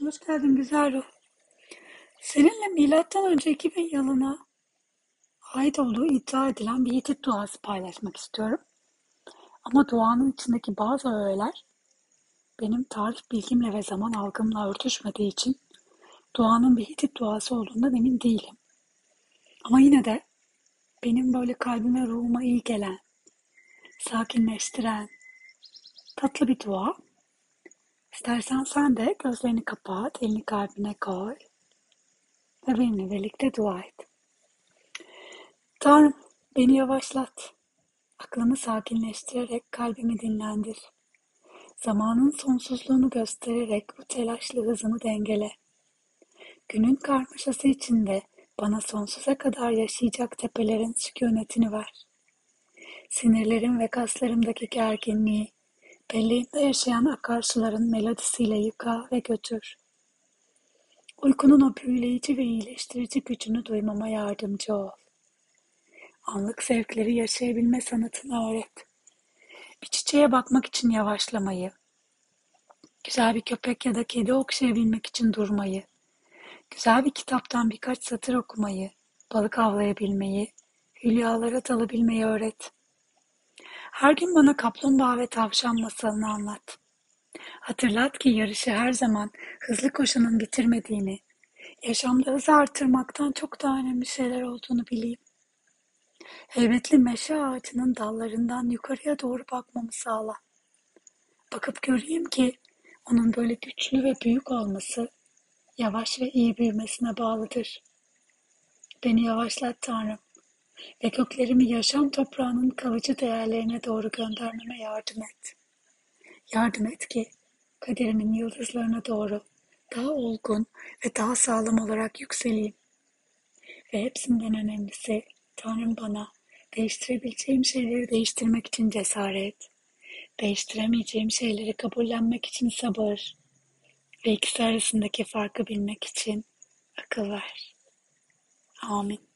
Hoş geldin güzel ruh. Seninle milattan önce 2000 yılına ait olduğu iddia edilen bir Hitit duası paylaşmak istiyorum. Ama duanın içindeki bazı öğeler benim tarih bilgimle ve zaman algımla örtüşmediği için duanın bir Hitit duası olduğundan emin değilim. Ama yine de benim böyle kalbime, ruhuma iyi gelen, sakinleştiren, tatlı bir dua. İstersen sen de gözlerini kapat, elini kalbine koy ve benimle birlikte dua et. Tanrım beni yavaşlat. Aklımı sakinleştirerek kalbimi dinlendir. Zamanın sonsuzluğunu göstererek bu telaşlı hızımı dengele. Günün karmaşası içinde bana sonsuza kadar yaşayacak tepelerin sükunetini ver. Sinirlerim ve kaslarımdaki gerginliği, belleğimde yaşayan akarsuların melodisiyle yıka ve götür. Uykunun o büyüleyici ve iyileştirici gücünü duymama yardımcı ol. Anlık zevkleri yaşayabilme sanatını öğret. Bir çiçeğe bakmak için yavaşlamayı, güzel bir köpek ya da kedi okşayabilmek için durmayı, güzel bir kitaptan birkaç satır okumayı, balık avlayabilmeyi, hülyalara dalabilmeyi öğret. Her gün bana kaplumbağa ve tavşan masalını anlat. Hatırlat ki yarışı her zaman hızlı koşanın bitirmediğini, yaşamda hızı artırmaktan çok daha önemli şeyler olduğunu bileyim. Heybetli meşe ağacının dallarından yukarıya doğru bakmamı sağla. Bakıp göreyim ki onun böyle güçlü ve büyük olması yavaş ve iyi büyümesine bağlıdır. Beni yavaşlat Tanrım ve köklerimi yaşam toprağının kalıcı değerlerine doğru göndermeme yardım et. Yardım et ki kaderimin yıldızlarına doğru daha olgun ve daha sağlam olarak yükseleyim. Ve hepsinden önemlisi Tanrım bana değiştirebileceğim şeyleri değiştirmek için cesaret, değiştiremeyeceğim şeyleri kabullenmek için sabır ve ikisi arasındaki farkı bilmek için akıl ver. Amin.